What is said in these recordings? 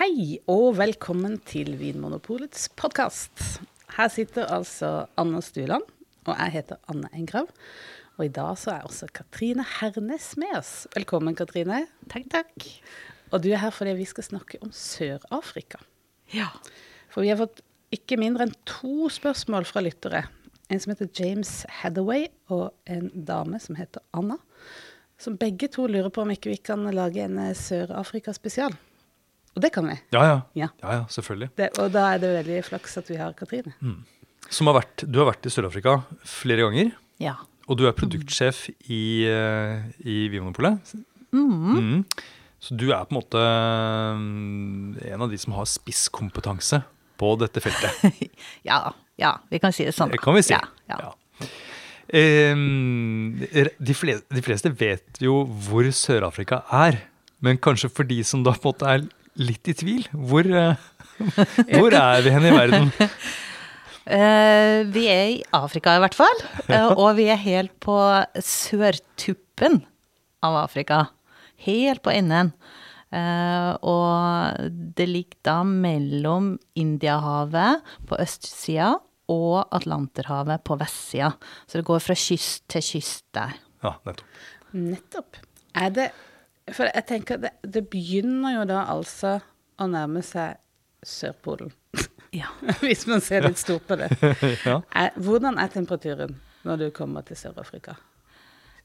Hei og velkommen til Vinmonopolets podkast. Her sitter altså Anne Stuland, og jeg heter Anne Engrav. Og i dag så er også Katrine Hernes med oss. Velkommen, Katrine. Takk, takk. Og du er her fordi vi skal snakke om Sør-Afrika. Ja. For vi har fått ikke mindre enn to spørsmål fra lyttere. En som heter James Hathaway, og en dame som heter Anna. Som begge to lurer på om ikke vi kan lage en Sør-Afrika-spesial. Og det kan vi. Ja, ja. Ja. ja, ja selvfølgelig. Det, og da er det veldig flaks at vi har Katrine. Som har vært, du har vært i Sør-Afrika flere ganger, ja. og du er produktsjef i, eh, i Vinmonopolet. Mm. Så du er på en måte mm, en av de som har spisskompetanse på dette feltet. Ja, ja, vi kan si det sånn. Det kan vi si. Ja, de, fleste, de fleste vet jo hvor Sør-Afrika er, men kanskje for de som da på en måte er litt i tvil, hvor, eh, hvor er vi hen i verden? Uh, vi er i Afrika i hvert fall, Uh, og vi er helt på sørtuppen av Afrika. Helt på enden. Uh, og det ligger da mellom Indiahavet på østsida og Atlanterhavet på vestsida. Så det går fra kyst til kyst der. Ja, nettopp. Nettopp. Er det For jeg tenker det, det begynner jo da altså å nærme seg Sørpolen. Ja. Hvis man ser litt stort på det. Ja. Er, hvordan er temperaturen når du kommer til Sør-Afrika?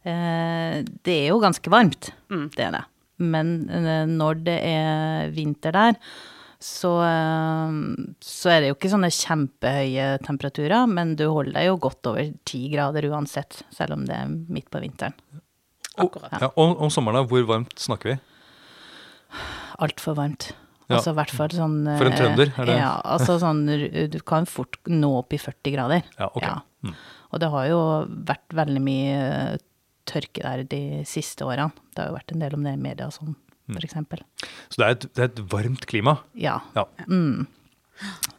Eh, det er jo ganske varmt, Mm. det er det. Men eh, når det er vinter der, så, eh, så er det jo ikke sånne kjempehøye temperaturer, men du holder deg jo godt over ti grader uansett, selv om det er midt på vinteren. Akkurat. Ja, og om sommeren, da, hvor varmt snakker vi? Altfor varmt. Ja. Altså hvert fall sånn For en eh, trønder, er det- Ja, altså sånn Du kan fort nå opp i 40 grader. Ja, ok. Mm. Og det har jo vært veldig mye eh, tørke der de siste årene. Det har jo vært en del om det i media og sånn, Mm. eksempel. Så det er et, det er et varmt klima. Ja, Ja.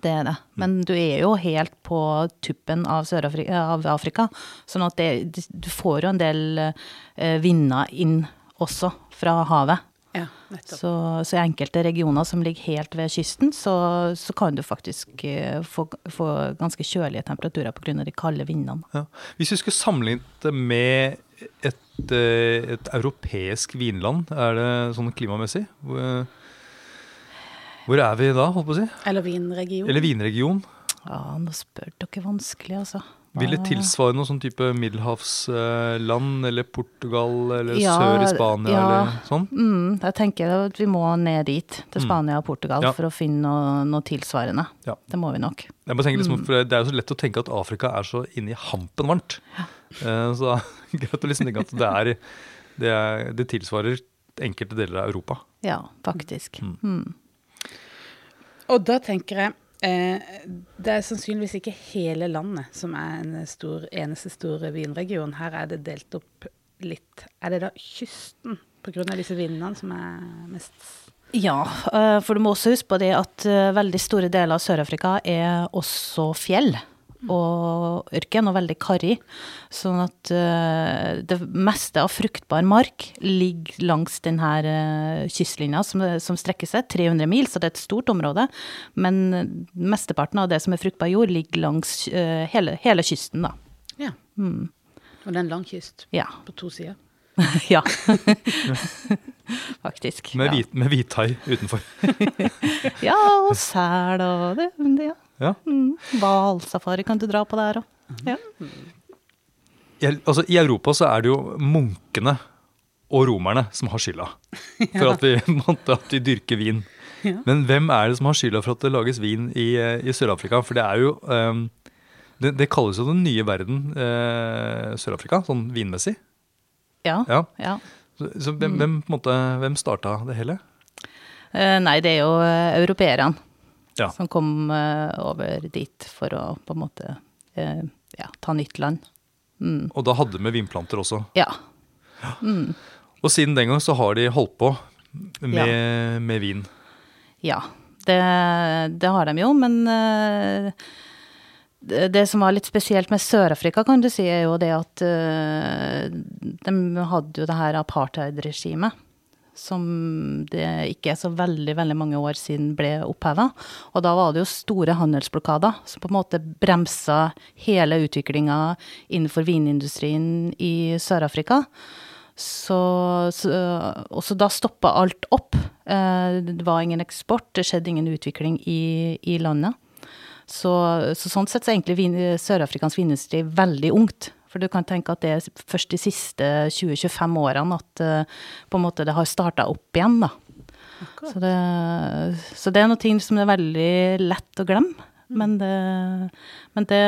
Det er det. Men du er jo helt på tuppen av Sør-Afrika, av Afrika, sånn at det, du får jo en del eh, vinder inn også fra havet. Ja, nettopp. Så, så i enkelte regioner som ligger helt ved kysten, så, så kan du faktisk eh, få, få ganske kjølige temperaturer pga. de kalde vindene. Ja. Hvis vi skulle sammenlignet det med et, eh, et europeisk vinland, er det sånn klimamessig? Hvor, hvor er vi da, holdt på å si? Eller vinregion. Eller vinregion? Ja, nå spør dere vanskelig, altså. Vil det tilsvare noe sånn type middelhavsland, eller Portugal, eller Ja, sør i Spania, ja. eller sånn? Mm, jeg tenker at vi må ned dit, til Mm. Spania og Portugal, Ja. for å finne noe, noe tilsvarende. Ja. Det må vi nok. Jeg må tenker liksom, Mm. for Det er jo så lett å tenke at Afrika er så inni hampen varmt. Eh, Så greit å liksom tenke at det, er, det, er, det tilsvarer enkelte deler av Europa. Ja, faktisk. Mm. Og da tenker jeg eh, Det er sannsynligvis ikke hele landet som er en stor, eneste store vinregion. Her er det delt opp litt. Er det da kysten pga. disse vindene som er mest Ja, eh, for du må også huske på det at eh, veldig store deler av Sør-Afrika er også fjell og ørken, og veldig karrig. Sånn at uh, det meste av fruktbar mark ligger langs denne uh, kystlinja som, som strekker seg 300 mil, så det er et stort område. Men mesteparten av det som er fruktbar jord, ligger langs uh, hele, hele kysten, da. Ja. Mm. Og det er en lang kyst Ja. på to sider. ja. Faktisk. Med, ja. hvit, med hvithai utenfor. Ja, og sel og det. det ja. Ja. Mm. Kan du dra på der òg. Ja. Altså, I Europa så er det jo munkene og romerne som har skylda for at vi, at vi dyrker vin. Men hvem er det som har skylda for at det lages vin i, i Sør-Afrika? For det er jo um, det, det kalles jo den nye verden, eh, Sør-Afrika, sånn vinmessig. Ja. Ja. ja. Så, så hvem, hvem, på en måte, hvem starta det hele? Eh, nei, det er jo eh, europeerne Ja. som kom eh, over dit for å på en måte eh, ja, ta nytt land. Mm. Og da hadde med vinplanter også. Ja. Og siden den gang så har de holdt på med, med vin. Ja. Det, det har de jo, men eh, det, som var litt spesielt med Sør-Afrika, kan du si, er jo det at de hadde jo det her apartheid-regimet. Som det ikke er så veldig veldig mange år siden ble oppheva. Og da var det jo store handelsblokader som på en måte bremsa hele utviklinga innenfor vinindustrien i Sør-Afrika. Så, så, og så da stoppa alt opp. Eh, det var ingen eksport, det skjedde ingen utvikling i, i landet. Så, så, sånn sett så er egentlig vin, sørafrikansk vinindustri veldig ungt. For du kan tenke at det er først de siste 20-25 årene at uh, på en måte det har starta opp igjen, da. Så det, så det, er noe ting som er veldig lett å glemme. Mm. Men det, men det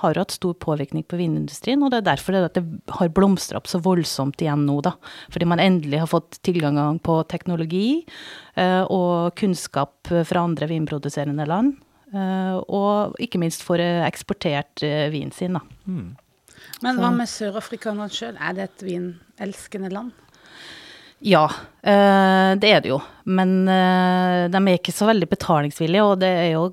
har hatt stor påvirkning på vinindustrien, og det er derfor det, det har blomstra opp så voldsomt igjen nå, da. Fordi man endelig har fått tilgang på teknologi uh, og kunnskap fra andre vinproduserende land. Uh, og ikke minst får eksportert vinen sin, da. Mm. Men hva med sørafrikanerne sjøl? Er det et vinelskende land? Ja, eh, det er det jo. Men eh, de er ikke så veldig betalingsvillige, og det er jo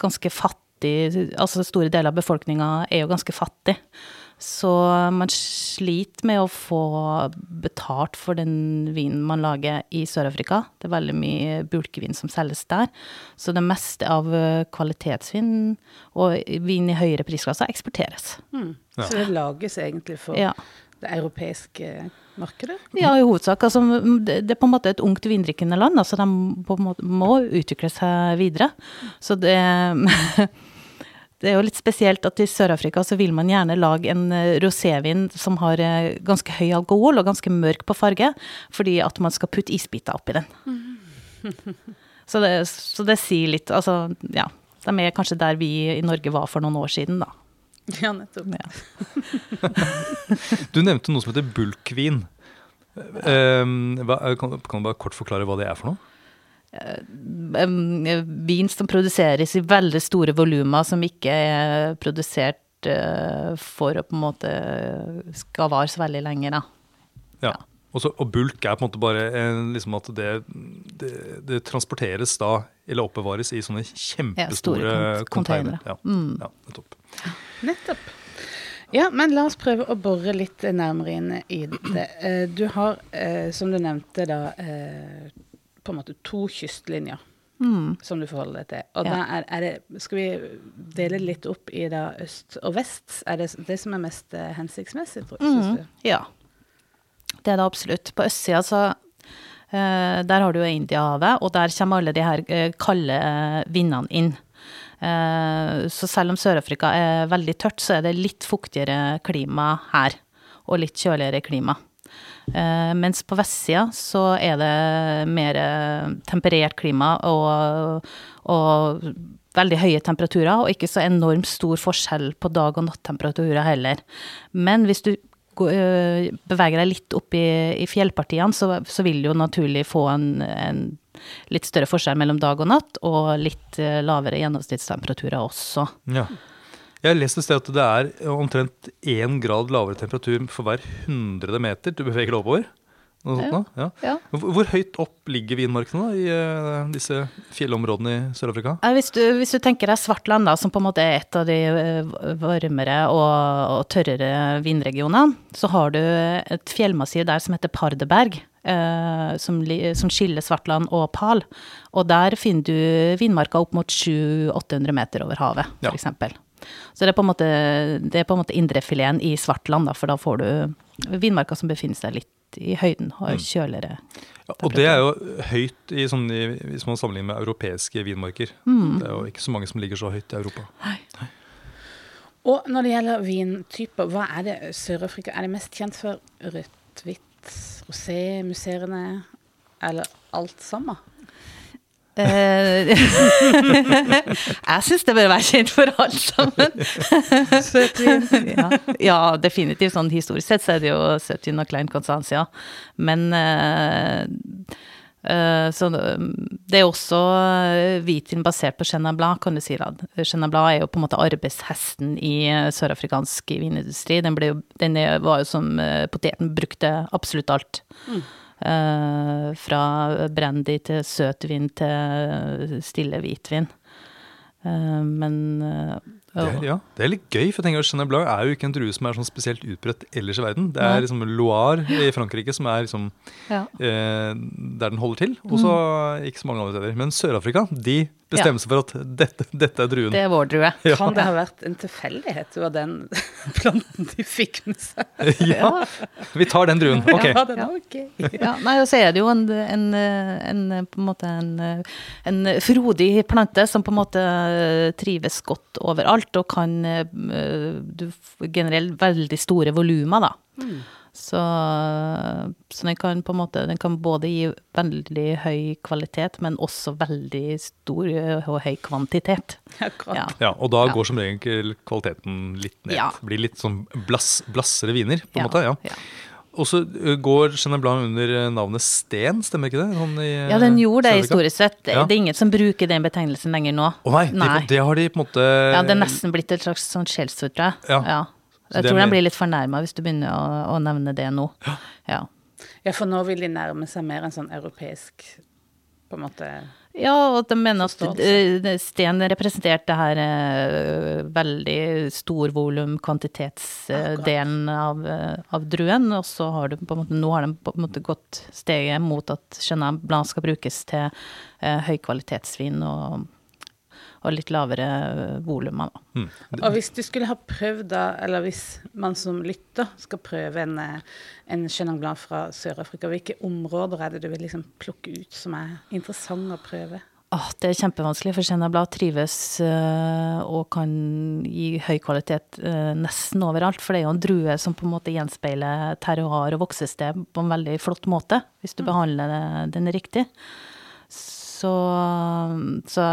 ganske fattig Altså store deler av befolkninga er jo ganske fattig. Så man sliter med å få betalt for den vinen man lager i Sør-Afrika. Det er veldig mye bulkevin som selges der. Så det meste av eh, kvalitetsvin og vin i høyere prisklasser eksporteres. Mm. Ja. Så det lages egentlig for ja. det europeiske markedet? Ja, i hovedsak. Altså, det er på en måte et ungt vindrikkende land. Altså, de må utvikle seg videre. Så det Det er jo litt spesielt at i Sør-Afrika så vil man gjerne lage en eh, rosévin som har eh, ganske høy alkohol og ganske mørk på farge, fordi at man skal putte isbiter oppi den. så, det, så, det, sier litt Altså, ja. De er kanskje der vi i Norge var for noen år siden, da. Ja, nettopp. Ja. du nevnte noe som heter bulkvin. Um, kan, kan du bare kort forklare hva det er for noe? Eh, vin som produseres i veldig store volumer, som ikke er produsert eh, for å på en måte skal vare så veldig lenge, da. Ja. ja. Også, og bulk er på en måte bare liksom at det, det, det, transporteres da, eller oppbevares i sånne kjempestore ja, containere. Ja, mm. ja, nettopp. Nettopp. Ja, men la oss prøve å bore litt nærmere inn i det. Eh, du har, som du nevnte, da på en måte to kystlinjer mm. som du forholder deg til. Og ja. da er, er, det Skal vi dele litt opp i da øst og vest? Er det det som er mest hensiktsmessig, tror jeg? Mm. Ja. Det er det absolutt. På østsida så Der har du jo Indiahavet, og der kommer alle de her uh, kalde vindene inn. Så selv om Sør-Afrika er veldig tørt, så er det litt fuktigere klima her. Og litt kjøligere klima. Mens på vestsida så er det mer eh, temperert klima og, og, veldig høye temperaturer, og ikke så enormt stor forskjell på dag- og nattemperaturer heller. Men hvis du beveger deg litt opp i, i fjellpartiene, så, så, vil du jo naturlig få en, en, litt større forskjell mellom dag og natt, og litt uh, lavere gjennomsnittstemperaturer også. Ja. Jeg har lest et sted at det er omtrent én grad lavere temperatur for hver 100 meter du beveger deg oppover. Ja, ja. Ja. Hvor høyt opp ligger vinmarkene da, i uh, disse fjellområdene i Sør-Afrika? Hvis, hvis, du tenker deg Svartland, da, som på en måte er et av de uh, varmere og, og, tørrere vindregionene, så har du et fjellmassiv der som heter Pardeberg. Uh, som, som, skiller Svartland og Pal. Og der finner du vindmarka opp mot 700-800 meter over havet, f.eks. Ja. Så det er på en måte, det indrefileten i Svartland, da, for da får du vindmarka som befinner seg litt i høyden, og mm. kjøligere ja, Og det er jo høyt i, sånn, i, hvis man sammenligner med europeiske vinmarker. Mm. Det er jo ikke så mange som ligger så høyt i Europa. Nei. Nei. Og når det gjelder vintyper, hva er det Sør-Afrika er det mest kjent for? Rødt, hvitt, rosé, musserende eller alt sammen? Eh, jeg syns det bør være kjent for alle sammen. Ja, ja, definitivt. Sånn historisk sett så er det jo søtvin og Klein Constantia. Men uh, uh, så det er også hvitvin basert på Chenin kan du si. da. Chenin er jo på en måte arbeidshesten i sørafrikansk vinindustri. Den, jo, den var jo som poteten, brukte absolutt alt. Mm. Uh, fra brandy til søtvin til stille hvitvin. Uh, men uh, Det er, ja, det er litt gøy, for jeg tenker Chenin Blanc er jo ikke en drue som er sånn spesielt utbredt ellers i verden. Det er liksom Loire i Frankrike som er liksom Ja. eh, der den holder til, og så ikke så mange andre steder. Men Sør-Afrika de bestemmer seg for at dette, dette er druen. Det er vår drue. Ja. Kan det ha vært en tilfeldighet? Det var den planten de fikk med seg. ja, vi tar den druen. Ok. Ja, den er ok. Ja, nei, og så er det jo en, en, en, på en måte en, en frodig plante som på en måte trives godt overalt, og kan eh, du generelt veldig store volumer, da. Mm. Så, så den kan på en måte Den kan både gi veldig høy kvalitet, men også veldig stor og høy kvantitet. Ja. Ja, og da Ja. går som regel kvaliteten litt ned. Ja. Blir litt sånn blass, blassere viner, på en Ja, måte. ja. ja. Og så går Chenin Blanc under navnet Sten, stemmer ikke det? Sånn i, Ja, den gjorde det historisk sett. Det, Ja. det er ingen som bruker den betegnelsen lenger nå. Å nei, Nei. Det, det har de på en måte Ja, det er nesten blitt et slags sånn skjellsord, tror jeg. Ja. Så Jeg tror den blir litt fornærma hvis du begynner å, å nevne det nå. Ja. Ja, for nå vil de nærme seg mer en sånn europeisk på en måte Ja, og de mener at eh, det- Sten representerte her uh, veldig stor volum, kvantitetsdelen av, uh, av druen. Og så har du på en måte, nå har de på en måte gått steget mot at Chenin Blanc skal brukes til høykvalitetsvin og, og litt lavere volumer, da. Mm. Og hvis du skulle ha prøvd da, eller hvis man som lytter skal prøve en, eh, en Chenin Blanc fra Sør-Afrika, hvilke områder er det du vil liksom plukke ut som er interessante å prøve? Åh, det er kjempevanskelig, for Chenin Blanc trives eh, og kan gi høy kvalitet eh, nesten overalt. For det er jo en drue som på en måte gjenspeiler terroir og voksested på en veldig flott måte, hvis du behandler den riktig. Så, så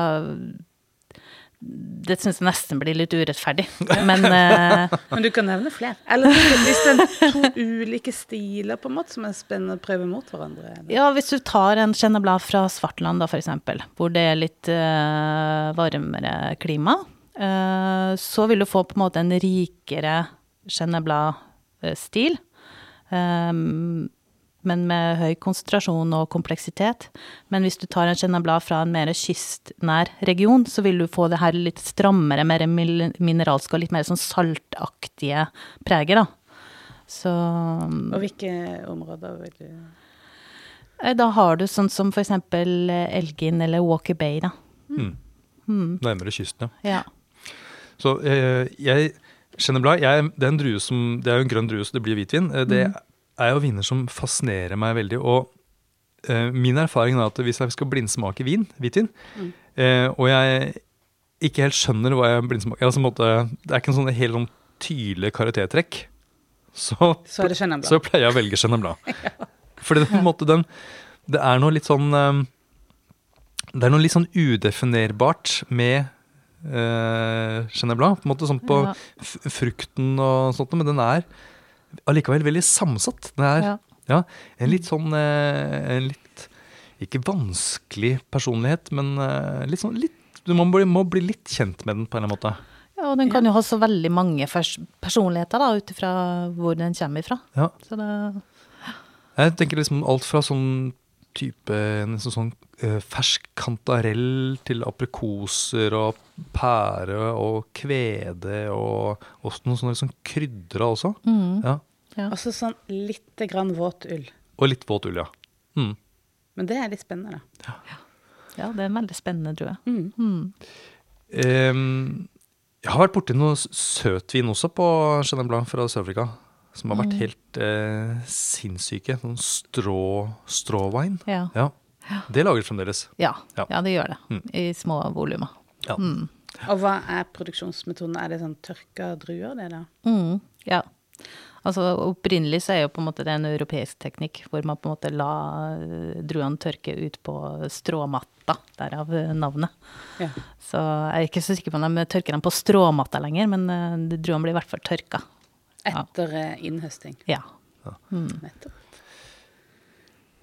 det syns jeg nesten blir litt urettferdig. Men uh... Men du kan nevne flere. Eller hvis det er to ulike stiler på en måte som er spennende å prøve mot hverandre. eller? Ja, hvis du tar en Chenin fra Svartland, da, for eksempel, hvor det er litt uh, varmere klima, uh, så vil du få på en måte en rikere Chenin Blanc-stil. Um, men med høy konsentrasjon og kompleksitet. Men hvis du tar en Chenin fra en mer kystnær region, så vil du få det her litt strammere, mer mineralske og litt mer sånn saltaktige preger, da. Så Og hvilke områder vil du Eh, Da har du sånn som eh, Elgin eller Walker Bay, da. Mm. Mm. Nærmere kysten, ja. Ja. Så eh, jeg Chenin Blanc, jeg, det er en drue som Det er jo en grønn drue, så det blir hvitvin. Det Det er jo viner som fascinerer meg veldig. Og eh, min erfaring er at hvis jeg skal blindsmake vin, hvitvin, eh, og jeg ikke helt skjønner hva jeg blindsmaker altså, måtte, Det er ikke en sånn helt sånn tydelig karaktertrekk. Så, Så er det så pleier jeg å velge Chenin Blanc. Fordi det, på den, det er noe litt sånn eh, Det er noe litt sånn udefinerbart med uh, Chenin Blanc. På en måte sånn på Ja. frukten og sånt, men den er allikevel veldig sammensatt. Den er Ja. ja, en litt sånn eh, En litt Ikke vanskelig personlighet, men eh, litt sånn litt, Du må bli, må bli litt kjent med den på en eller annen måte. ja, og den kan jo ha så veldig mange personligheter, da, ut ifra hvor den kommer ifra. Ja. Så det Jeg tenker liksom alt fra sånn type nesten sånn eh, fersk kantarell til aprikoser og pære og kvede og også noe sånn liksom krydra også. mm, Ja. ja. Og så sånn lite grann våt ull. Og litt våt ull, ja. Mm. Men det er litt spennende, da. ja, det er en veldig spennende drue. Mm. Mm. Ehm, jeg har vært borti noe søtvin også på Chenin Blanc fra Sør-Afrika. Som har vært helt eh, sinnssyke. Sånn strå, stråvin. Ja. Ja. Det lager fremdeles. Ja. Ja. ja, det gjør det. Mm. I små volumer. Ja. Mm. Og hva er produksjonsmetoden? Er det sånn tørka druer, det da? Mm, ja. Altså Opprinnelig så er jo på en måte det en europeisk teknikk, hvor man på en måte la eh, druene tørke ut på stråmatta, derav eh, navnet. Ja. Så jeg er ikke så sikker på om de tørker dem på stråmatta lenger, men eh, druene blir i hvert fall tørka. Etter eh, innhøsting. Ja. Nettopp.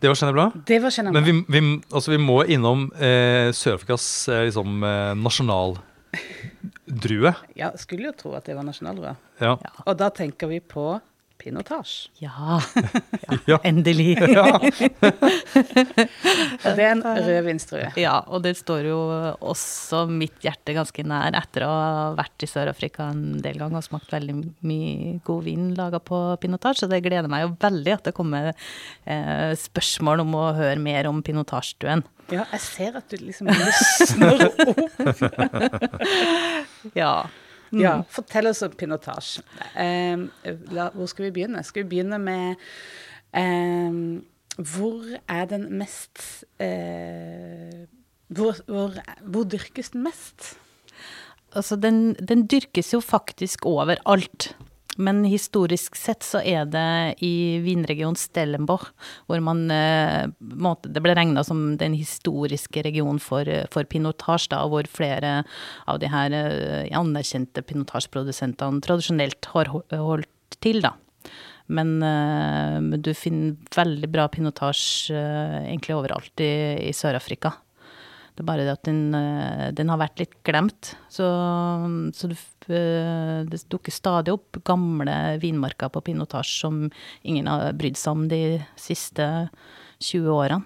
Det var Chenin Blanc. Det var Chenin Men vi, vi, altså vi må innom eh, Sør-Afrikas eh, liksom, eh, nasjonaldrue. Ja, skulle jo tro at det var nasjonaldrue. Ja. Ja. Og da tenker vi på pinotasje. Ja, Ja. endelig. ja. det er en rødvinsdrue. Ja, og det står jo også mitt hjerte ganske nær etter å ha vært i Sør-Afrika en del ganger og smakt veldig mye god vin laga på pinotage. Så det gleder meg jo veldig at det kommer eh, spørsmål om å høre mer om pinotage-duen. Ja, jeg ser at du liksom lysner opp. Ja. Ja, fortell oss om pinotage. Eh, la, hvor skal vi begynne? Skal vi begynne med eh, Hvor er den mest eh, hvor, hvor, hvor dyrkes den mest? Altså, den, den dyrkes jo faktisk overalt. Men historisk sett så er det i vinregionen Stellenbosch, hvor man eh, måte, Det ble regna som den historiske regionen for, for pinotasje, da, hvor flere av de her eh, anerkjente pinotasjeprodusentene tradisjonelt har holdt til, da. Men uh, du finner veldig bra pinotasje uh, egentlig overalt i, i Sør-Afrika. Det er bare det at den, eh, den har vært litt glemt. Så, så det, eh, det dukker stadig opp gamle vinmarker på pinotasje som ingen har brydd seg om de siste 20 årene.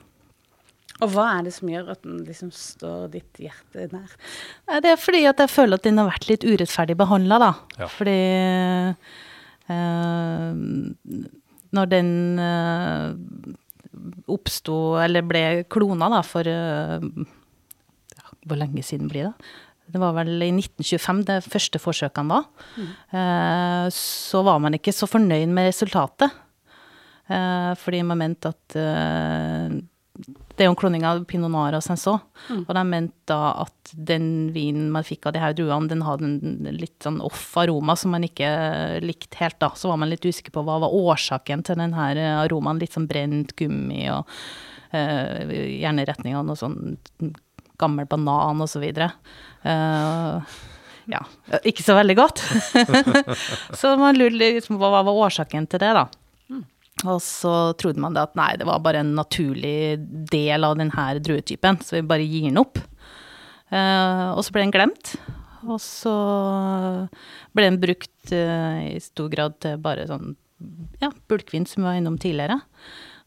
Og hva er det som gjør at den liksom står ditt hjerte nær? Det er fordi at jeg føler at den har vært litt urettferdig behandla, da. Ja. Fordi eh, når den eh, oppsto, eller ble klona, da, for eh, Hvor lenge siden blir det? Det var vel i 1925 det første forsøkene var. Eh, så var man ikke så fornøyd med resultatet. Eh, fordi man mente at eh, Det er jo en kloning av pinot noir og senso. Og de mente da at den vinen man fikk av de her druene, den hadde en litt sånn off aroma som man ikke likte helt, da. Så var man litt usikker på hva var årsaken til den her aromaen. Litt sånn brent gummi og gjerne i retning av noe sånn gammel banan så videre. Eh, ja, ikke så veldig godt. så man lurte liksom hva var årsaken til det, da. Og så trodde man det at nei, det var bare en naturlig del av denne druetypen, så vi bare gir den opp. Uh, og så ble den glemt. Og så ble den brukt uh, i stor grad til bare sånn ja, bulkvin, som vi var innom tidligere.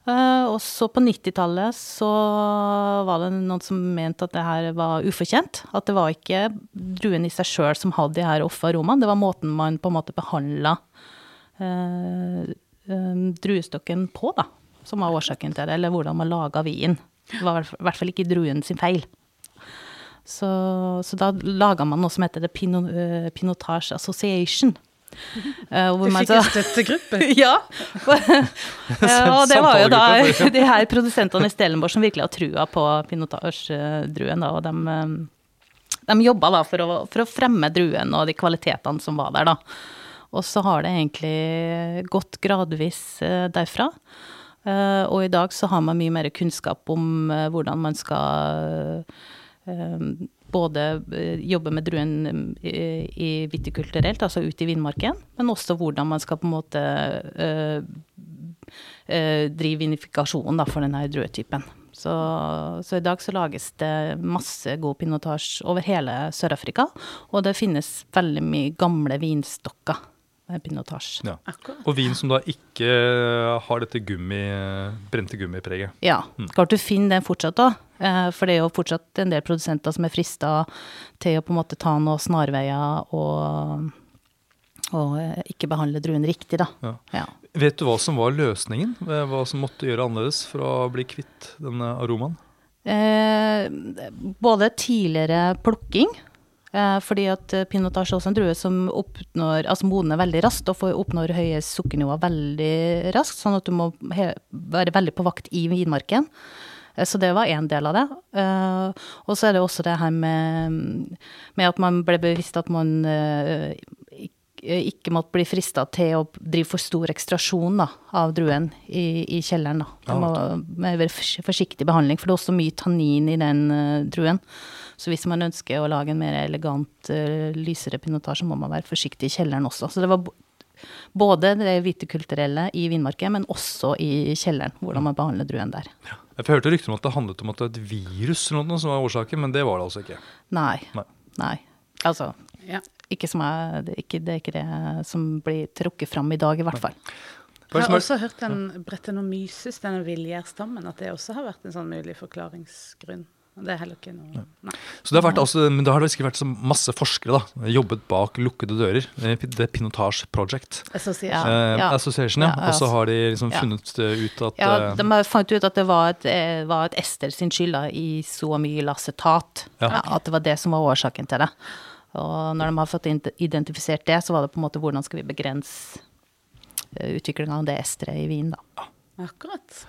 Eh, og så på 90-tallet så var det noen som mente at det her var ufortjent. At det var ikke druen i seg sjøl som hadde de her off-aromaene, det var måten man på en måte behandla uh, um, druestokken på, da, som var årsaken til det, eller hvordan man laga vin. Det var i hvert fall ikke druen sin feil. Så, så da laga man noe som heter The eh, Pinotage Association. Eh, hvor Du fikk så- en støttegruppe. ja. ja. Og det var jo da de her produsentene i Stelenborg som virkelig har trua på pinotage-druen, og de, eh, de jobba da for å, for å fremme druen og de kvalitetene som var der, da. Og så har det egentlig gått gradvis eh, derfra. Eh, og i dag så har man mye mer kunnskap om eh, hvordan man skal eh, både eh, jobbe med druen eh, i vitikulturelt, altså ut i vinmarken, men også hvordan man skal på en måte eh, drive vinifikasjon for denne druetypen. Så, så i dag så lages det masse god pinotasje over hele Sør-Afrika, og det finnes veldig mye gamle vinstokker med pinotage. Ja. Og vin som da ikke har dette gummi, brente gummipreget. Ja, klart du finner den fortsatt da, eh, for det er jo fortsatt en del produsenter som er frista til å på en måte ta noen snarveier og, og eh, ikke behandle druen riktig, da. Ja. Ja. Vet du hva som var løsningen? Hva som måtte gjøre annerledes for å bli kvitt denne aromaen? Eh, både tidligere plukking, eh, fordi at pinotasje også er en drue som oppnår, altså modner veldig raskt og får oppnår høye sukkernivåer veldig raskt, sånn at du må være veldig på vakt i vinmarken. Eh, Så det var én del av det. Eh, og så er det også det her med, med at man ble bevisst at man eh, ikke måtte bli frista til å drive for stor ekstrasjon da, av druen i, i kjelleren. Da. Det må være forsiktig behandling, for det er også mye tannin i den eh, druen. Så hvis man ønsker å lage en mer elegant, uh, lysere pinotasje, så må man være forsiktig i kjelleren også. Så det var både det vitikulturelle i vinmarken, men også i kjelleren, hvordan man behandler druen der. Jeg hørte rykter om at det handlet om at det var et virus eller noe som var årsaken, men det var det altså ikke. Nei. Nei. Nei. Altså, Ja. ikke som er, det, er ikke, det er ikke det som blir trukket fram i dag, i hvert fall. Jeg har også hørt den Bretanomyces, denne viljærstammen, at det også har vært en sånn mulig forklaringsgrunn. Det er heller ikke noe Nei. Så det har vært, også, men det har sikkert vært så masse forskere da, jobbet bak lukkede dører. det The Pinotage Project. Association. Ja. Eh, Association, ja. Ja, Og så har de liksom funnet eh, ut at Ja, eh, de har funnet ut at det var et, eh, var et ester sin skyld da, i zoamylacetat. Ja. Ja, at det var det som var årsaken til det. Og når de har fått identifisert det, så var det på en måte hvordan skal vi begrense utviklinga av det esteret i vinen, da. Akkurat.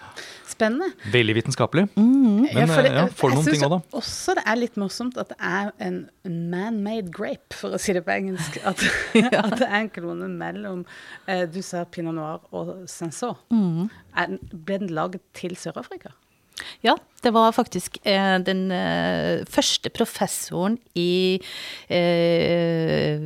Spennende. Veldig vitenskapelig. Mm. Men, for det, ja, du noen ting også, da? Også det er litt morsomt at det er en man-made grape, for å si det på engelsk. At, at det er en klone mellom eh, Du sa pinot noir og sensor. Mm. Er Ble den laget til Sør-Afrika? Ja, det var faktisk eh, den eh, første professoren i eh,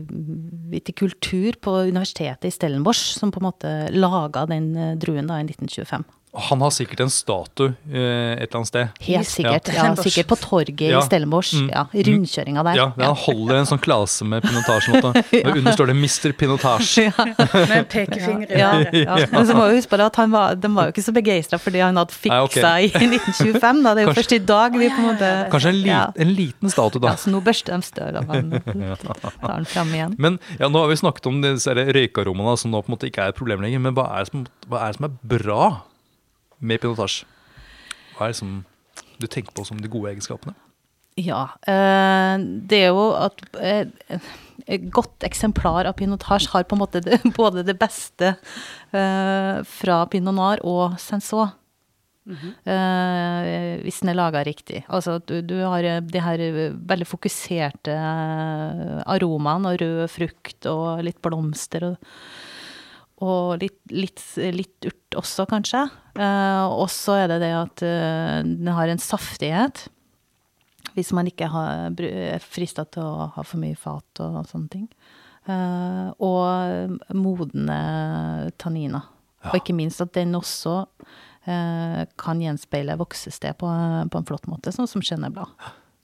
vitikultur på universitetet i Stellenbosch som på en måte laga den eh, druen da i 1925. Han har sikkert en statue eh, et eller annet sted. Helt sikkert. Ja, ja sikkert på torget Ja. i Stellenbosch. Mm. Ja, Rundkjøringa der. Ja, Han holder en sånn klase med pinotasje. ja. Under står det 'Mr. Pinotasje'. Med pekefinger i Ja, været. ja. Men så må vi huske på det at han var, de var jo ikke så begeistra fordi han hadde Nei, okay. i 1925. Da. Det er jo først i dag vi på en måte Kanskje en, li Ja. en liten statue, da. Ja, så nå børster de støv av ham. Tar han fram igjen. Men ja, nå har vi snakket om disse røykarommene som nå på en måte ikke er et problem lenger. Men hva er det som, hva er, det som er bra med pinotasje? Hva er det som du tenker på som de gode egenskapene? Ja. eh, det er jo at eh, et godt eksemplar av pinotage har på en måte det, både det beste eh, fra pinot noir og senso. Eh, hvis den er laga riktig. Altså at du, du har de her veldig fokuserte aromaene og rød frukt og litt blomster og, og litt, litt, litt urt også, kanskje. Eh, og så er det det at eh, den har en saftighet. Hvis man ikke har, er frista til å ha for mye fat og sånne ting. Eh, og modne tanniner. Og ikke minst at den også eh, kan gjenspeile voksested på, på en flott måte, sånn som Cheneblad.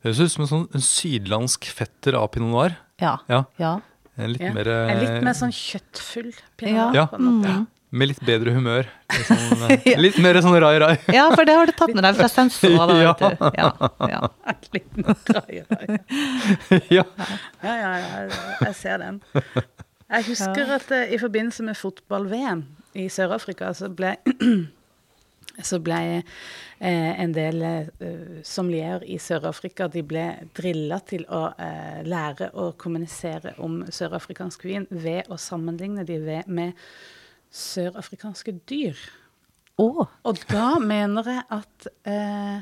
Det høres ut som en sånn sydlandsk fetter av pinot noir. Ja. Ja, ja. en litt Ja. mer, En litt mer sånn kjøttfull pinot Ja. noir, Ja. på en måte. Mm. Med litt bedre humør. Litt, sånn, eh, litt mer sånn rai-rai. ja, for det har du tatt med deg fra Sensoa, da, Ja. vet du. Ja, ja. En liten rai, rai. ja. Ja, ja, ja, jeg ser den. Jeg husker at uh, i forbindelse med fotball-VM i Sør-Afrika, så ble, så ble eh, en del eh, sommelierer i Sør-Afrika de ble drilla til å eh, lære å kommunisere om sørafrikansk vin ved å sammenligne de ved, med sørafrikanske dyr. Oh. Og da mener jeg at eh,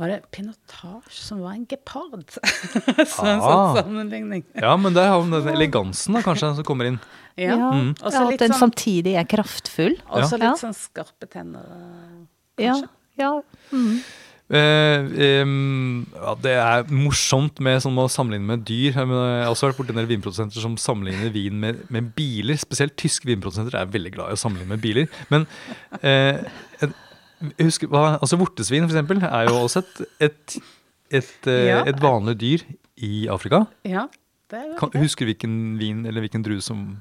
Var det pinotage som var en gepard? Så en Ah. sånn sammenligning. ja, men der har vi den elegansen da, kanskje som kommer inn. Ja. ja. Mm. Ja, litt at den sånn- samtidig er kraftfull. Også Ja. litt sånn skarpe tenner, Ja, ja. Mm. Eh, um, ja, det er morsomt med sånn å sammenligne med dyr. Jeg, mener, jeg har også vært borti en del vinprodusenter som sammenligner vin med, med biler. Spesielt tyske vinprodusenter er veldig glad i å sammenligne med biler. Men uh, husker, hva- altså vortesvin for eksempel, er jo også et, et, et, eh, Ja. et vanlig dyr i Afrika. Ja, det er Kan, det. husker du hvilken vin eller hvilken drue som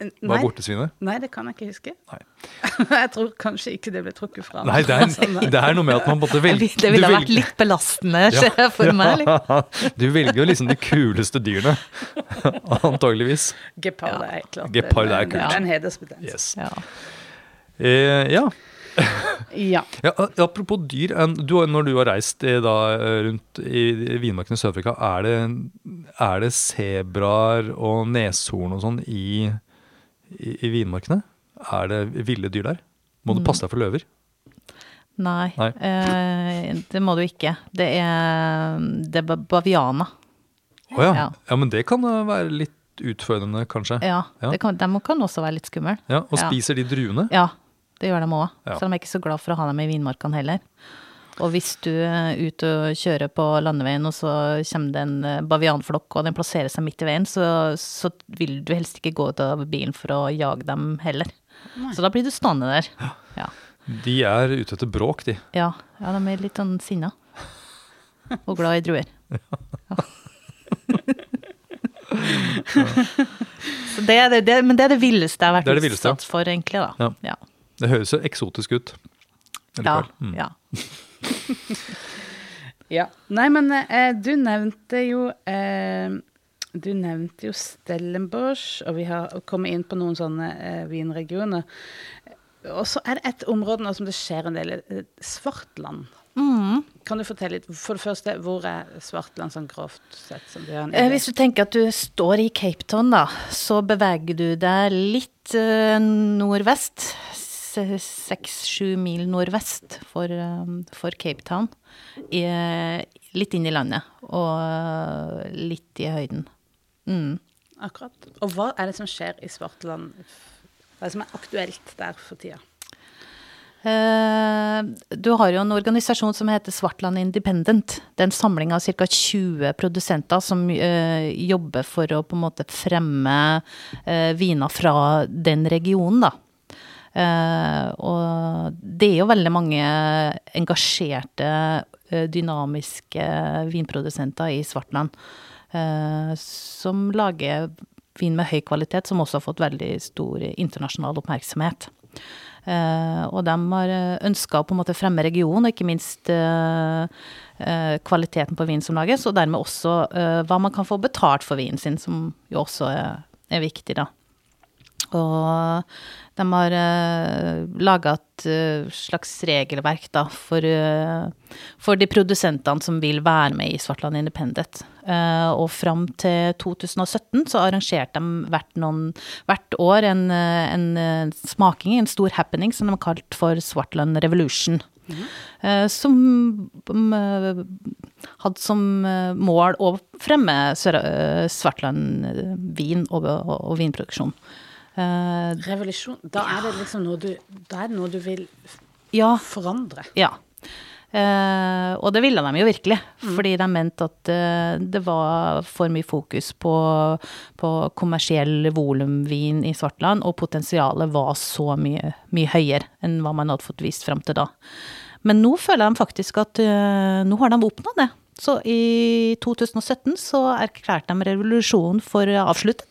var Nei, bortesvinet? nei, det kan jeg ikke huske. Nei. jeg tror kanskje ikke det ble trukket fra. Nei, det er, Sånn, det er noe med at man måtte velge Det ville vært litt belastende ja, jeg for meg. Liksom. Du velger jo liksom de kuleste dyrene, antageligvis. Gepard er helt klart Gepard er kult. Det er en hedersbetegnelse. Yes. Ja. Eh, ja. Ja. ja. Apropos dyr. Du, når du har reist eh, da, eh, rundt i vinmarkene i Sør-Afrika, er det, er det sebraer og neshorn og sånn i, i, i vinmarkene? Er det ville dyr der? Må du passe deg for løver? Nei, Nei. Eh, det må du ikke. Det er, det er baviana. Å ja. Ja. ja. Men det kan være litt utfordrende, kanskje. Ja, Ja. Det kan, de kan også være litt skumle. Ja, Og spiser de druene? Ja, det gjør de òg. Så de er ikke så glad for å ha dem i vinmarkene heller. Og hvis du er ute og kjører på landeveien, og så kommer det en eh, bavianflokk, og den plasserer seg midt i veien, så, så vil du helst ikke gå ut av bilen for å jage dem heller. Så da blir du stående der. Ja. De er ute etter bråk, de. Ja, ja de er litt sånn sinna. Og glad i druer. Ja. Så det er det, det, men det er det villeste jeg har vært Det det villeste, utsatt for, egentlig. da. Ja. Ja. Det høres jo eksotisk ut. Ja. Mm. ja. Ja. Nei, men eh, du nevnte jo eh, Du nevnte jo Stellenbosch, og vi har kommet inn på noen sånne eh, vinregioner. Og så er det et område nå som det skjer en del i. Svartland. Mm. Kan du fortelle litt? For det første, hvor er Svartland sånn grovt sett? Som du en Eh. Hvis du tenker at du står i Cape Town, da, så beveger du deg litt eh, nordvest. Seks-sju mil nordvest for, eh, for Cape Town. I, litt inn i landet, og eh, litt i høyden. Mm. Akkurat. Og hva er det som skjer i Svartland? Hva er det som er aktuelt der for tida? Eh, Du har jo en organisasjon som heter Svartland Independent. Det er en samling av ca. 20 produsenter som eh, jobber for å på en måte fremme eh, viner fra den regionen, da. Eh, og det er jo veldig mange engasjerte, eh, dynamiske vinprodusenter i Svartland. eh, som lager vin med høy kvalitet, som også har fått veldig stor internasjonal oppmerksomhet. Uh, og de har ønska å på en måte fremme regionen, og ikke minst uh, uh, kvaliteten på vinen som lages, og dermed også hva man kan få betalt for vinen sin, som jo også er, er viktig, da. Og de har uh, laga et uh, slags regelverk da, for, uh, for de produsentene som vil være med i Svartland Independent. Uh, og fram til 2017 så arrangerte de hvert, noen, hvert år en, en, en, eh, smaking, en stor happening, som de har kalt for Svartland Revolution. Eh, som mm, eh, hadde som eh, mål å fremme eh, Svartland-vin og, og, og vinproduksjon. Eh, Revolusjon. Da er det liksom noe du, da er det noe du vil ja, forandre. ja. Uh, og det ville de jo virkelig, fordi de mente at uh, det var for mye fokus på, på kommersiell volumvin i Svartland, og potensialet var så mye, mye høyere enn hva man hadde fått vist fram til da. Men nå føler de faktisk at uh, nå har de oppnådd det. Så i 2017 så erklærte de revolusjonen for avsluttet.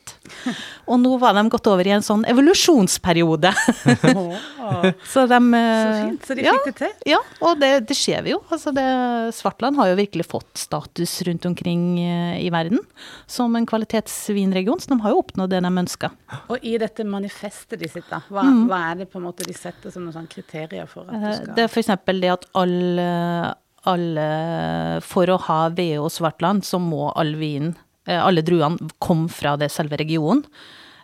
Og nå var de gått over i en sånn evolusjonsperiode. Så de Så fint. Så de ja, fikk det til. ja, og det, det skjer vi jo. Altså det, Svartland har jo virkelig fått status rundt omkring eh, i verden som en kvalitetsvinregion, så de har jo oppnådd det de ønska. Og i dette manifestet de sitter, hva, hva er det på en måte de setter som noen sånne kriterier for at du skal Mm. Det er f.eks. det at alle, alle For å ha VO Svartland, så må all vinen, eh, alle druene, kom fra det selve regionen.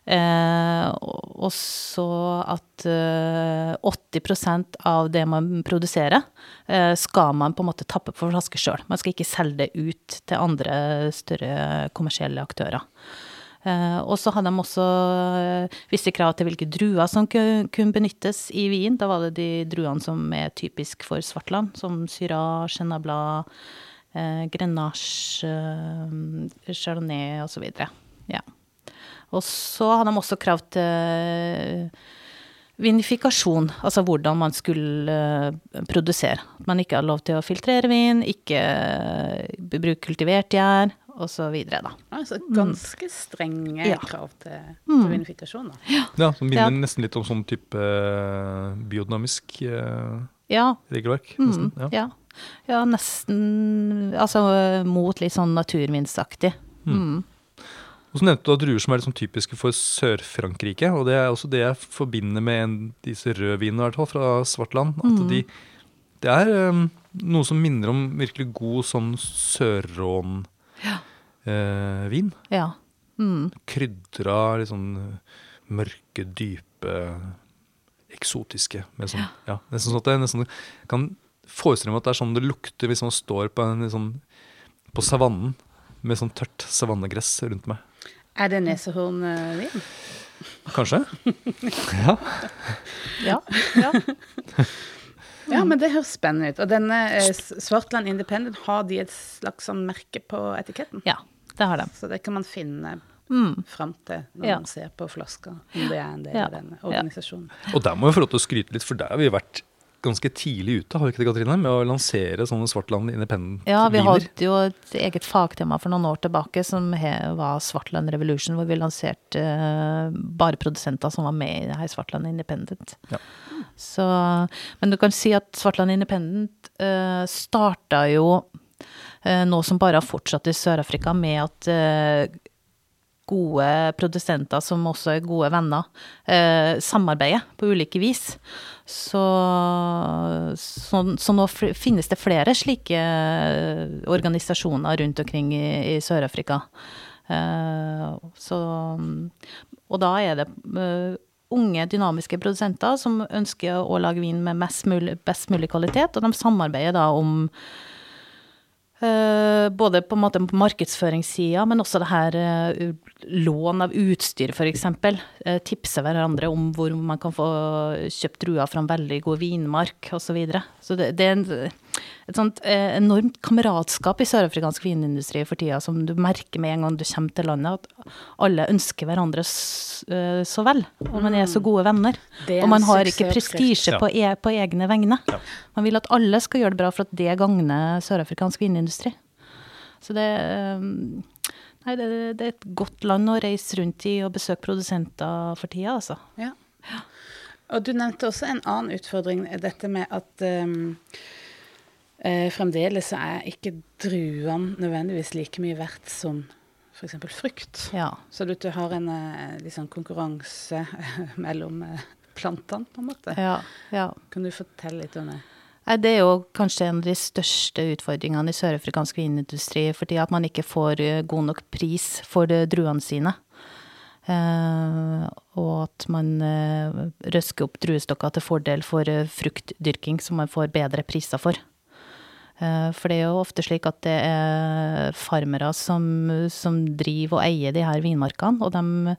Eh, og så at eh, 80% av det man produserer, eh, skal man på en måte tappe på flaske sjøl. Man skal ikke selge det ut til andre større kommersielle aktører. Eh, og så hadde de også eh, visse krav til hvilke druer som kunne benyttes i vin. Da var det de druene som er typisk for Svartland, som Syrah, Chenin Blanc, eh, Grenache, eh, Chardonnay osv. Ja. Og så hadde de også krav til vinifikasjon, altså hvordan man skulle eh, produsere. At man ikke hadde lov til å filtrere vin, ikke eh, bruke kultivert gjær, osv. Altså ganske strenge Mm. Mm. krav til, til vinifikasjon. Da. Ja, som minner Ja. nesten litt om sånn type eh, biodynamisk eh, Ja, regelverk. Mm, Nesten. Ja. Ja. ja, nesten Altså mot litt sånn naturvinsaktig. Mm. Og så nevnte du at druer som er sånn typiske for Sør-Frankrike. Og det er også det jeg forbinder med en, disse rødvinene hvert fall, fra Svartland. At Mm. de, det er um, noe som minner om virkelig god sånn Sør-Rån-vin. Ja. Mm. Krydra, litt sånn mørke, dype, eksotiske. Med sånn, ja. nesten sånn at det nesten, kan forestille meg at det er sånn det lukter hvis man står på, en, sånn, på savannen med sånn tørt savannegress rundt meg. Er det nesehornvin? Kanskje? ja. Ja. ja. Ja, men det høres spennende ut. Og denne eh, Svartland Independent, har de et slags sånn merke på etiketten? Ja, det har de. Så det kan man finne Mm. fram til når Ja. man ser på flaska, om det er en del Ja. av denne organisasjonen. Og der må vi få lov til å skryte litt, for der har vi vært ganske tidlig ute, har vi ikke det, Katrine? Med å lansere sånne Svartland Independent-viner. Ja, vi hadde jo et eget fagtema for noen år tilbake som var Svartland Revolution, hvor vi lanserte eh, bare produsenter som var med i det her Svartland Independent. Ja. Så, men du kan si at Svartland Independent uh, starta jo uh, nå som bare har fortsatt i Sør-Afrika, med at uh, gode produsenter som også er gode venner, eh, samarbeider på ulike vis. Så, så, så, nå finnes det flere slike organisasjoner rundt omkring i, i Sør-Afrika. Eh, Og da er det eh, unge, dynamiske produsenter som ønsker å lage vin med mulig, best mulig kvalitet, og de samarbeider da om både på en måte på markedsføringssida, men også det her uh, lån av utstyr, f.eks. Uh, tipse hverandre om hvor man kan få kjøpt druer fra en veldig god vinmark, osv. Så, videre. så det, det er en, et sånt eh, enormt kameratskap i sørafrikansk vinindustri for tida, som du merker med en gang du kommer til landet, at alle ønsker hverandre uh, så vel. Og man er så gode venner. Og man har ikke prestisje på, e på, egne vegne. Ja. Man vil at alle skal gjøre det bra for at det gagner sørafrikansk vinindustri. Så det um, Nei, det, det, er et godt land å reise rundt i og besøke produsenter for tida, altså. Ja. Og du nevnte også en annen utfordring, dette med at um, Eh, fremdeles er ikke druene nødvendigvis like mye verdt som f.eks. frukt. Ja. Så du, har en liksom, konkurranse mellom eh, plantene, på en måte. Ja, ja. Kan du fortelle litt om det? Det er jo kanskje en av de største utfordringene i sørafrikansk vinindustri, fordi at man ikke får eh, god nok pris for druene sine. Uh, og at man uh, røsker opp druestokker til fordel for uh, fruktdyrking, som man får bedre priser for. Eh, for det er jo ofte slik at det er farmere som, som driver og eier de her vinmarkene, og de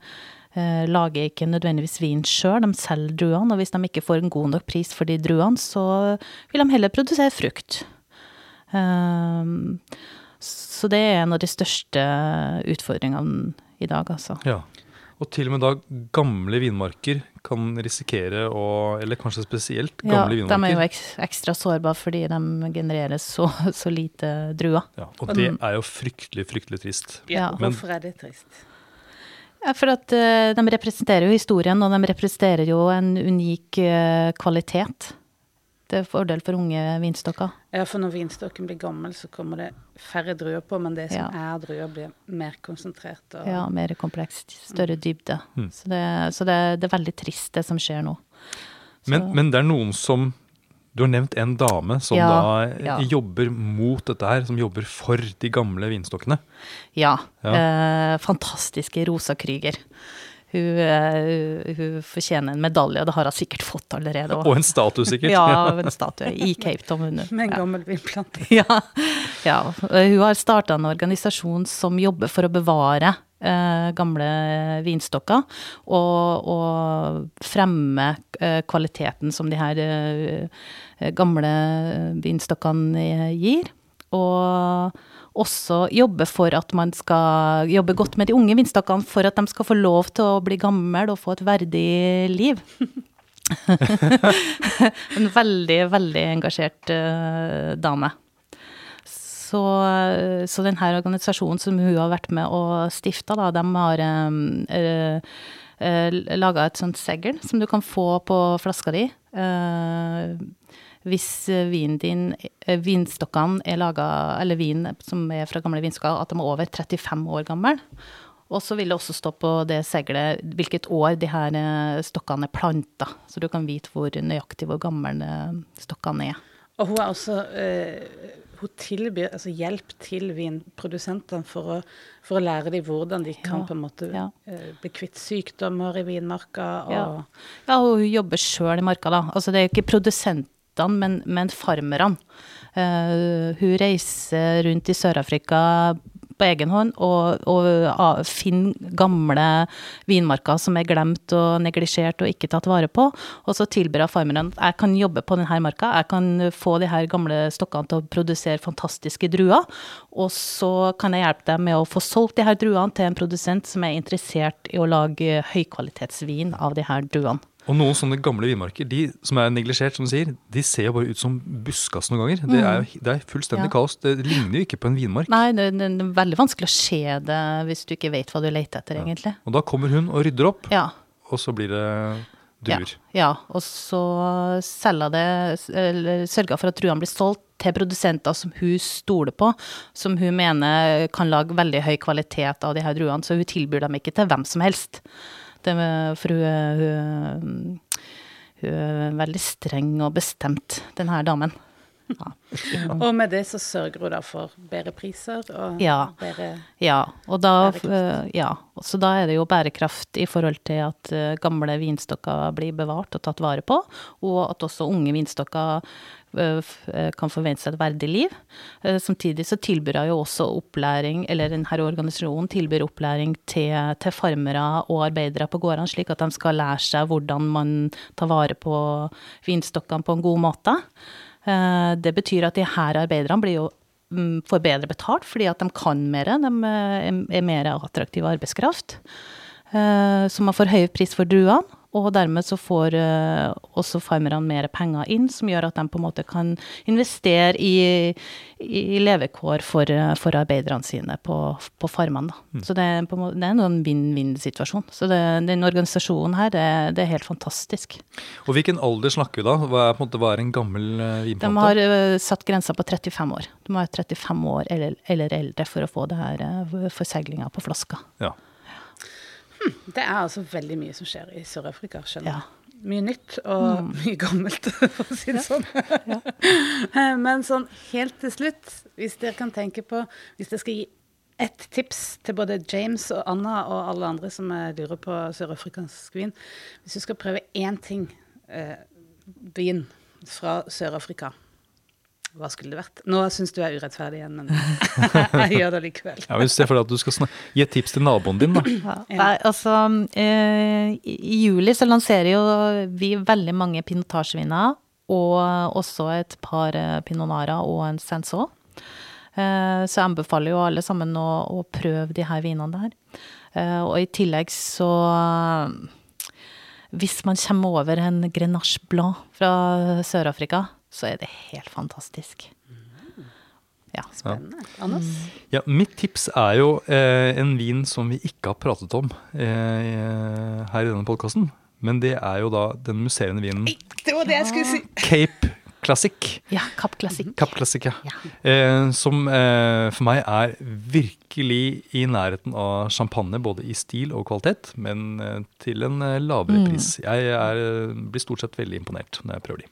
eh, lager ikke nødvendigvis vin sjøl, de selger druene. Og hvis de ikke får en god nok pris for de druene, så vil de heller produsere frukt. Eh, så det er en av de største utfordringene i dag, altså. Ja. Og til og med da gamle vinmarker kan risikere å Eller kanskje spesielt gamle ja, vinmarker. De er jo ekstra sårbare fordi de genererer så, så lite druer. Ja, og det er jo fryktelig, fryktelig trist. Ja, Men, hvorfor er det trist? Ja, for at uh, de representerer jo historien, og de representerer jo en unik uh, kvalitet til fordel for unge vinstokker. Ja, for når vinstokken blir gammel, så kommer det færre druer på, men det som ja. er druer, blir mer konsentrert. Og... Ja, mer komplekst. Større mm. dybde. Mm. Så, det, så det, det, er veldig trist, det som skjer nå. Men, men, det er noen som Du har nevnt en dame som ja, da ja. jobber mot dette her, som jobber for de gamle vinstokkene. Ja. Eh, fantastiske Rosa Krüger. Hun, uh, hun, fortjener en medalje, og det har hun sikkert fått allerede. Og en statue, sikkert. ja, en statue i Cape Town. Med en gammel vinplante. ja, ja. Hun har starta en organisasjon som jobber for å bevare eh, gamle vinstokker, og, og fremme eh, kvaliteten som de her gamle vinstokkene gir. Og også jobbe for at man skal jobbe godt med de unge vindstokkene for at de skal få lov til å bli gammel og få et verdig liv. en veldig, veldig engasjert uh, dame. Så, så denne organisasjonen som hun har vært med å stifte, da, de har um, uh, uh, laga et sånt segl som du kan få på flaska di. Uh, hvis eh, vinen din, eh, vinstokkene er laga, eller vin som er fra gamle vinstokker, at de er over 35 år gammel. Og så vil det også stå på det seglet hvilket år de her eh, stokkene er planta, så du kan vite hvor nøyaktig hvor gamle stokkene er. Og hun er også eh, hun tilbyr altså hjelp til vinprodusentene for for å lære dem hvordan de kan ja, på en måte ja. bli kvitt sykdommer i vinmarka. Og ja. ja, hun jobber sjøl i marka, da. Altså det er jo ikke produsent produsentene, men, men farmerne. Uh, hun reiser rundt i Sør-Afrika på egen hånd og, og finner gamle vinmarker som er glemt og neglisjert og ikke tatt vare på. Og så tilbyr hun farmerne jeg kan jobbe på denne marka, jeg kan få de her gamle stokkene til å produsere fantastiske druer. Og så kan jeg hjelpe dem med å få solgt de her druene til en produsent som er interessert i å lage høykvalitetsvin av de her druene. Og noen sånne gamle vinmarker de som er neglisjert, som du sier, de ser jo bare ut som buskas noen ganger. Det er, mm. det er fullstendig ja. kaos. Det ligner jo ikke på en vinmark. Nei, det, det, er veldig vanskelig å se det hvis du ikke vet hva du leter etter, ja. egentlig. Og da kommer hun og rydder opp, ja. og så blir det druer. Ja, ja, og så selger det, eller sørger for at druene blir solgt til produsenter som hun stoler på, som hun mener kan lage veldig høy kvalitet av de her druene, så hun tilbyr dem ikke til hvem som helst. Det, for hun, hun, hun er veldig streng og bestemt, den her damen. Ja. Og med det så sørger hun da for bedre priser og Ja. bedre Ja, og da, eh, ja, så da er det jo bærekraft i forhold til at eh, gamle vinstokker blir bevart og tatt vare på, og at også unge vinstokker eh, kan forvente seg et verdig liv. Samtidig så tilbyr hun jo også opplæring, eller denne organisasjonen tilbyr opplæring til, til farmere og arbeidere på gårdene, slik at de skal lære seg hvordan man tar vare på vinstokkene på en god måte. Eh, Det betyr at de her arbeiderne blir jo mm, får bedre betalt fordi at de kan mer, de eh, er mer attraktiv arbeidskraft. Eh, Så man får høy pris for druene, og dermed så får uh, også farmerne mer penger inn, som gjør at de på en måte kan investere i, i levekår for, eh, for arbeiderne sine på, på farmene. Mm. Så det er, på en måte, det er en vinn-vinn-situasjon. Så det, den organisasjonen her, det, det er helt fantastisk. Og hvilken alder snakker vi da? Hva er, på en måte, hva er en gammel vinplante? De har uh, satt grensa på 35 år. Du må være 35 år eller, eller eldre for å få det her uh, forseglinga på flaska. Ja. Det er altså veldig mye som skjer i Sør-Afrika, skjønner Ja. jeg. Mye nytt og mye gammelt, for å si det sånn. Men sånn helt til slutt, hvis dere kan tenke på Hvis dere skal gi ett tips til både James og Anna og alle andre som eh, lurer på sørafrikansk vin Hvis du skal prøve én ting eh, vin fra Sør-Afrika, hva skulle det vært? Nå syns du jeg er urettferdig igjen, men jeg gjør det likevel. Ja, Hvis det er fordi at du skal gi et tips til naboen din, da. Nei, altså eh, I juli så lanserer jo vi veldig mange pinotasjeviner, og også et par eh, og en senso. Eh, så jeg anbefaler jo alle sammen å, å prøve de her vinene der. Eh, og i tillegg så Hvis man kommer over en Grenache Blanc fra Sør-Afrika, så er det helt fantastisk. Ja. Spennende. Anders? Ja, Mitt tips er jo eh, en vin som vi ikke har pratet om eh, her i denne podkasten. Men det er jo da den musserende vinen Det var det jeg skulle si! Cape Classic. ja Kapp Classic. Cap Classic, ja. Ja. Eh, som eh, for meg er virkelig i nærheten av champagne, både i stil og kvalitet, men eh, til en eh, lavere Mm. pris. Jeg er, blir stort sett veldig imponert når jeg prøver de.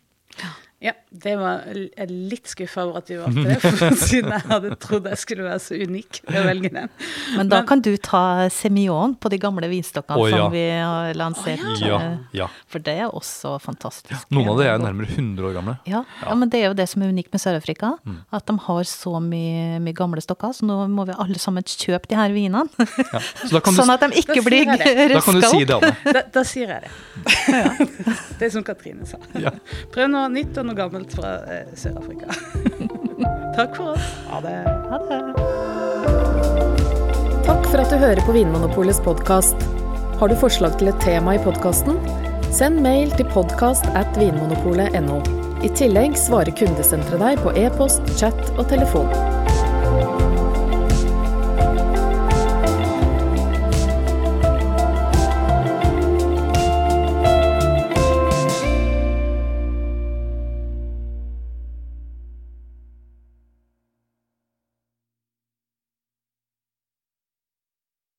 Ja, det var jeg litt skuffa over at du valgte det, for siden jeg hadde trodd jeg skulle være så unik ved å velge den. Men da Men- kan du ta Semion på de gamle vinstokkene Å, ja. som vi har lansert. Ja, eh, ja. For det er også fantastisk. Noen av de er nærmere 100 år gamle. Ja, ja, men det er jo det som er unikt med Sør-Afrika. Mm. At de har så mye, mye gamle stokker, så nå må vi alle sammen kjøpe de her vinene. Ja. Så da kan, sånn at de ikke Da blir røska opp. da kan du si det, Anne. Da, da sier jeg det. Det er som Katrine sa. Ja. Prøv noe nytt og noe gammelt fra eh, Sør-Afrika. Takk for oss. Ha det. Ha det. Takk for at du hører på Vinmonopolets podkast. Har du forslag til et tema i podkasten? Send mail til podkast at vinmonopolet.no. I tillegg svarer kundesenteret deg på e-post, chat og telefon.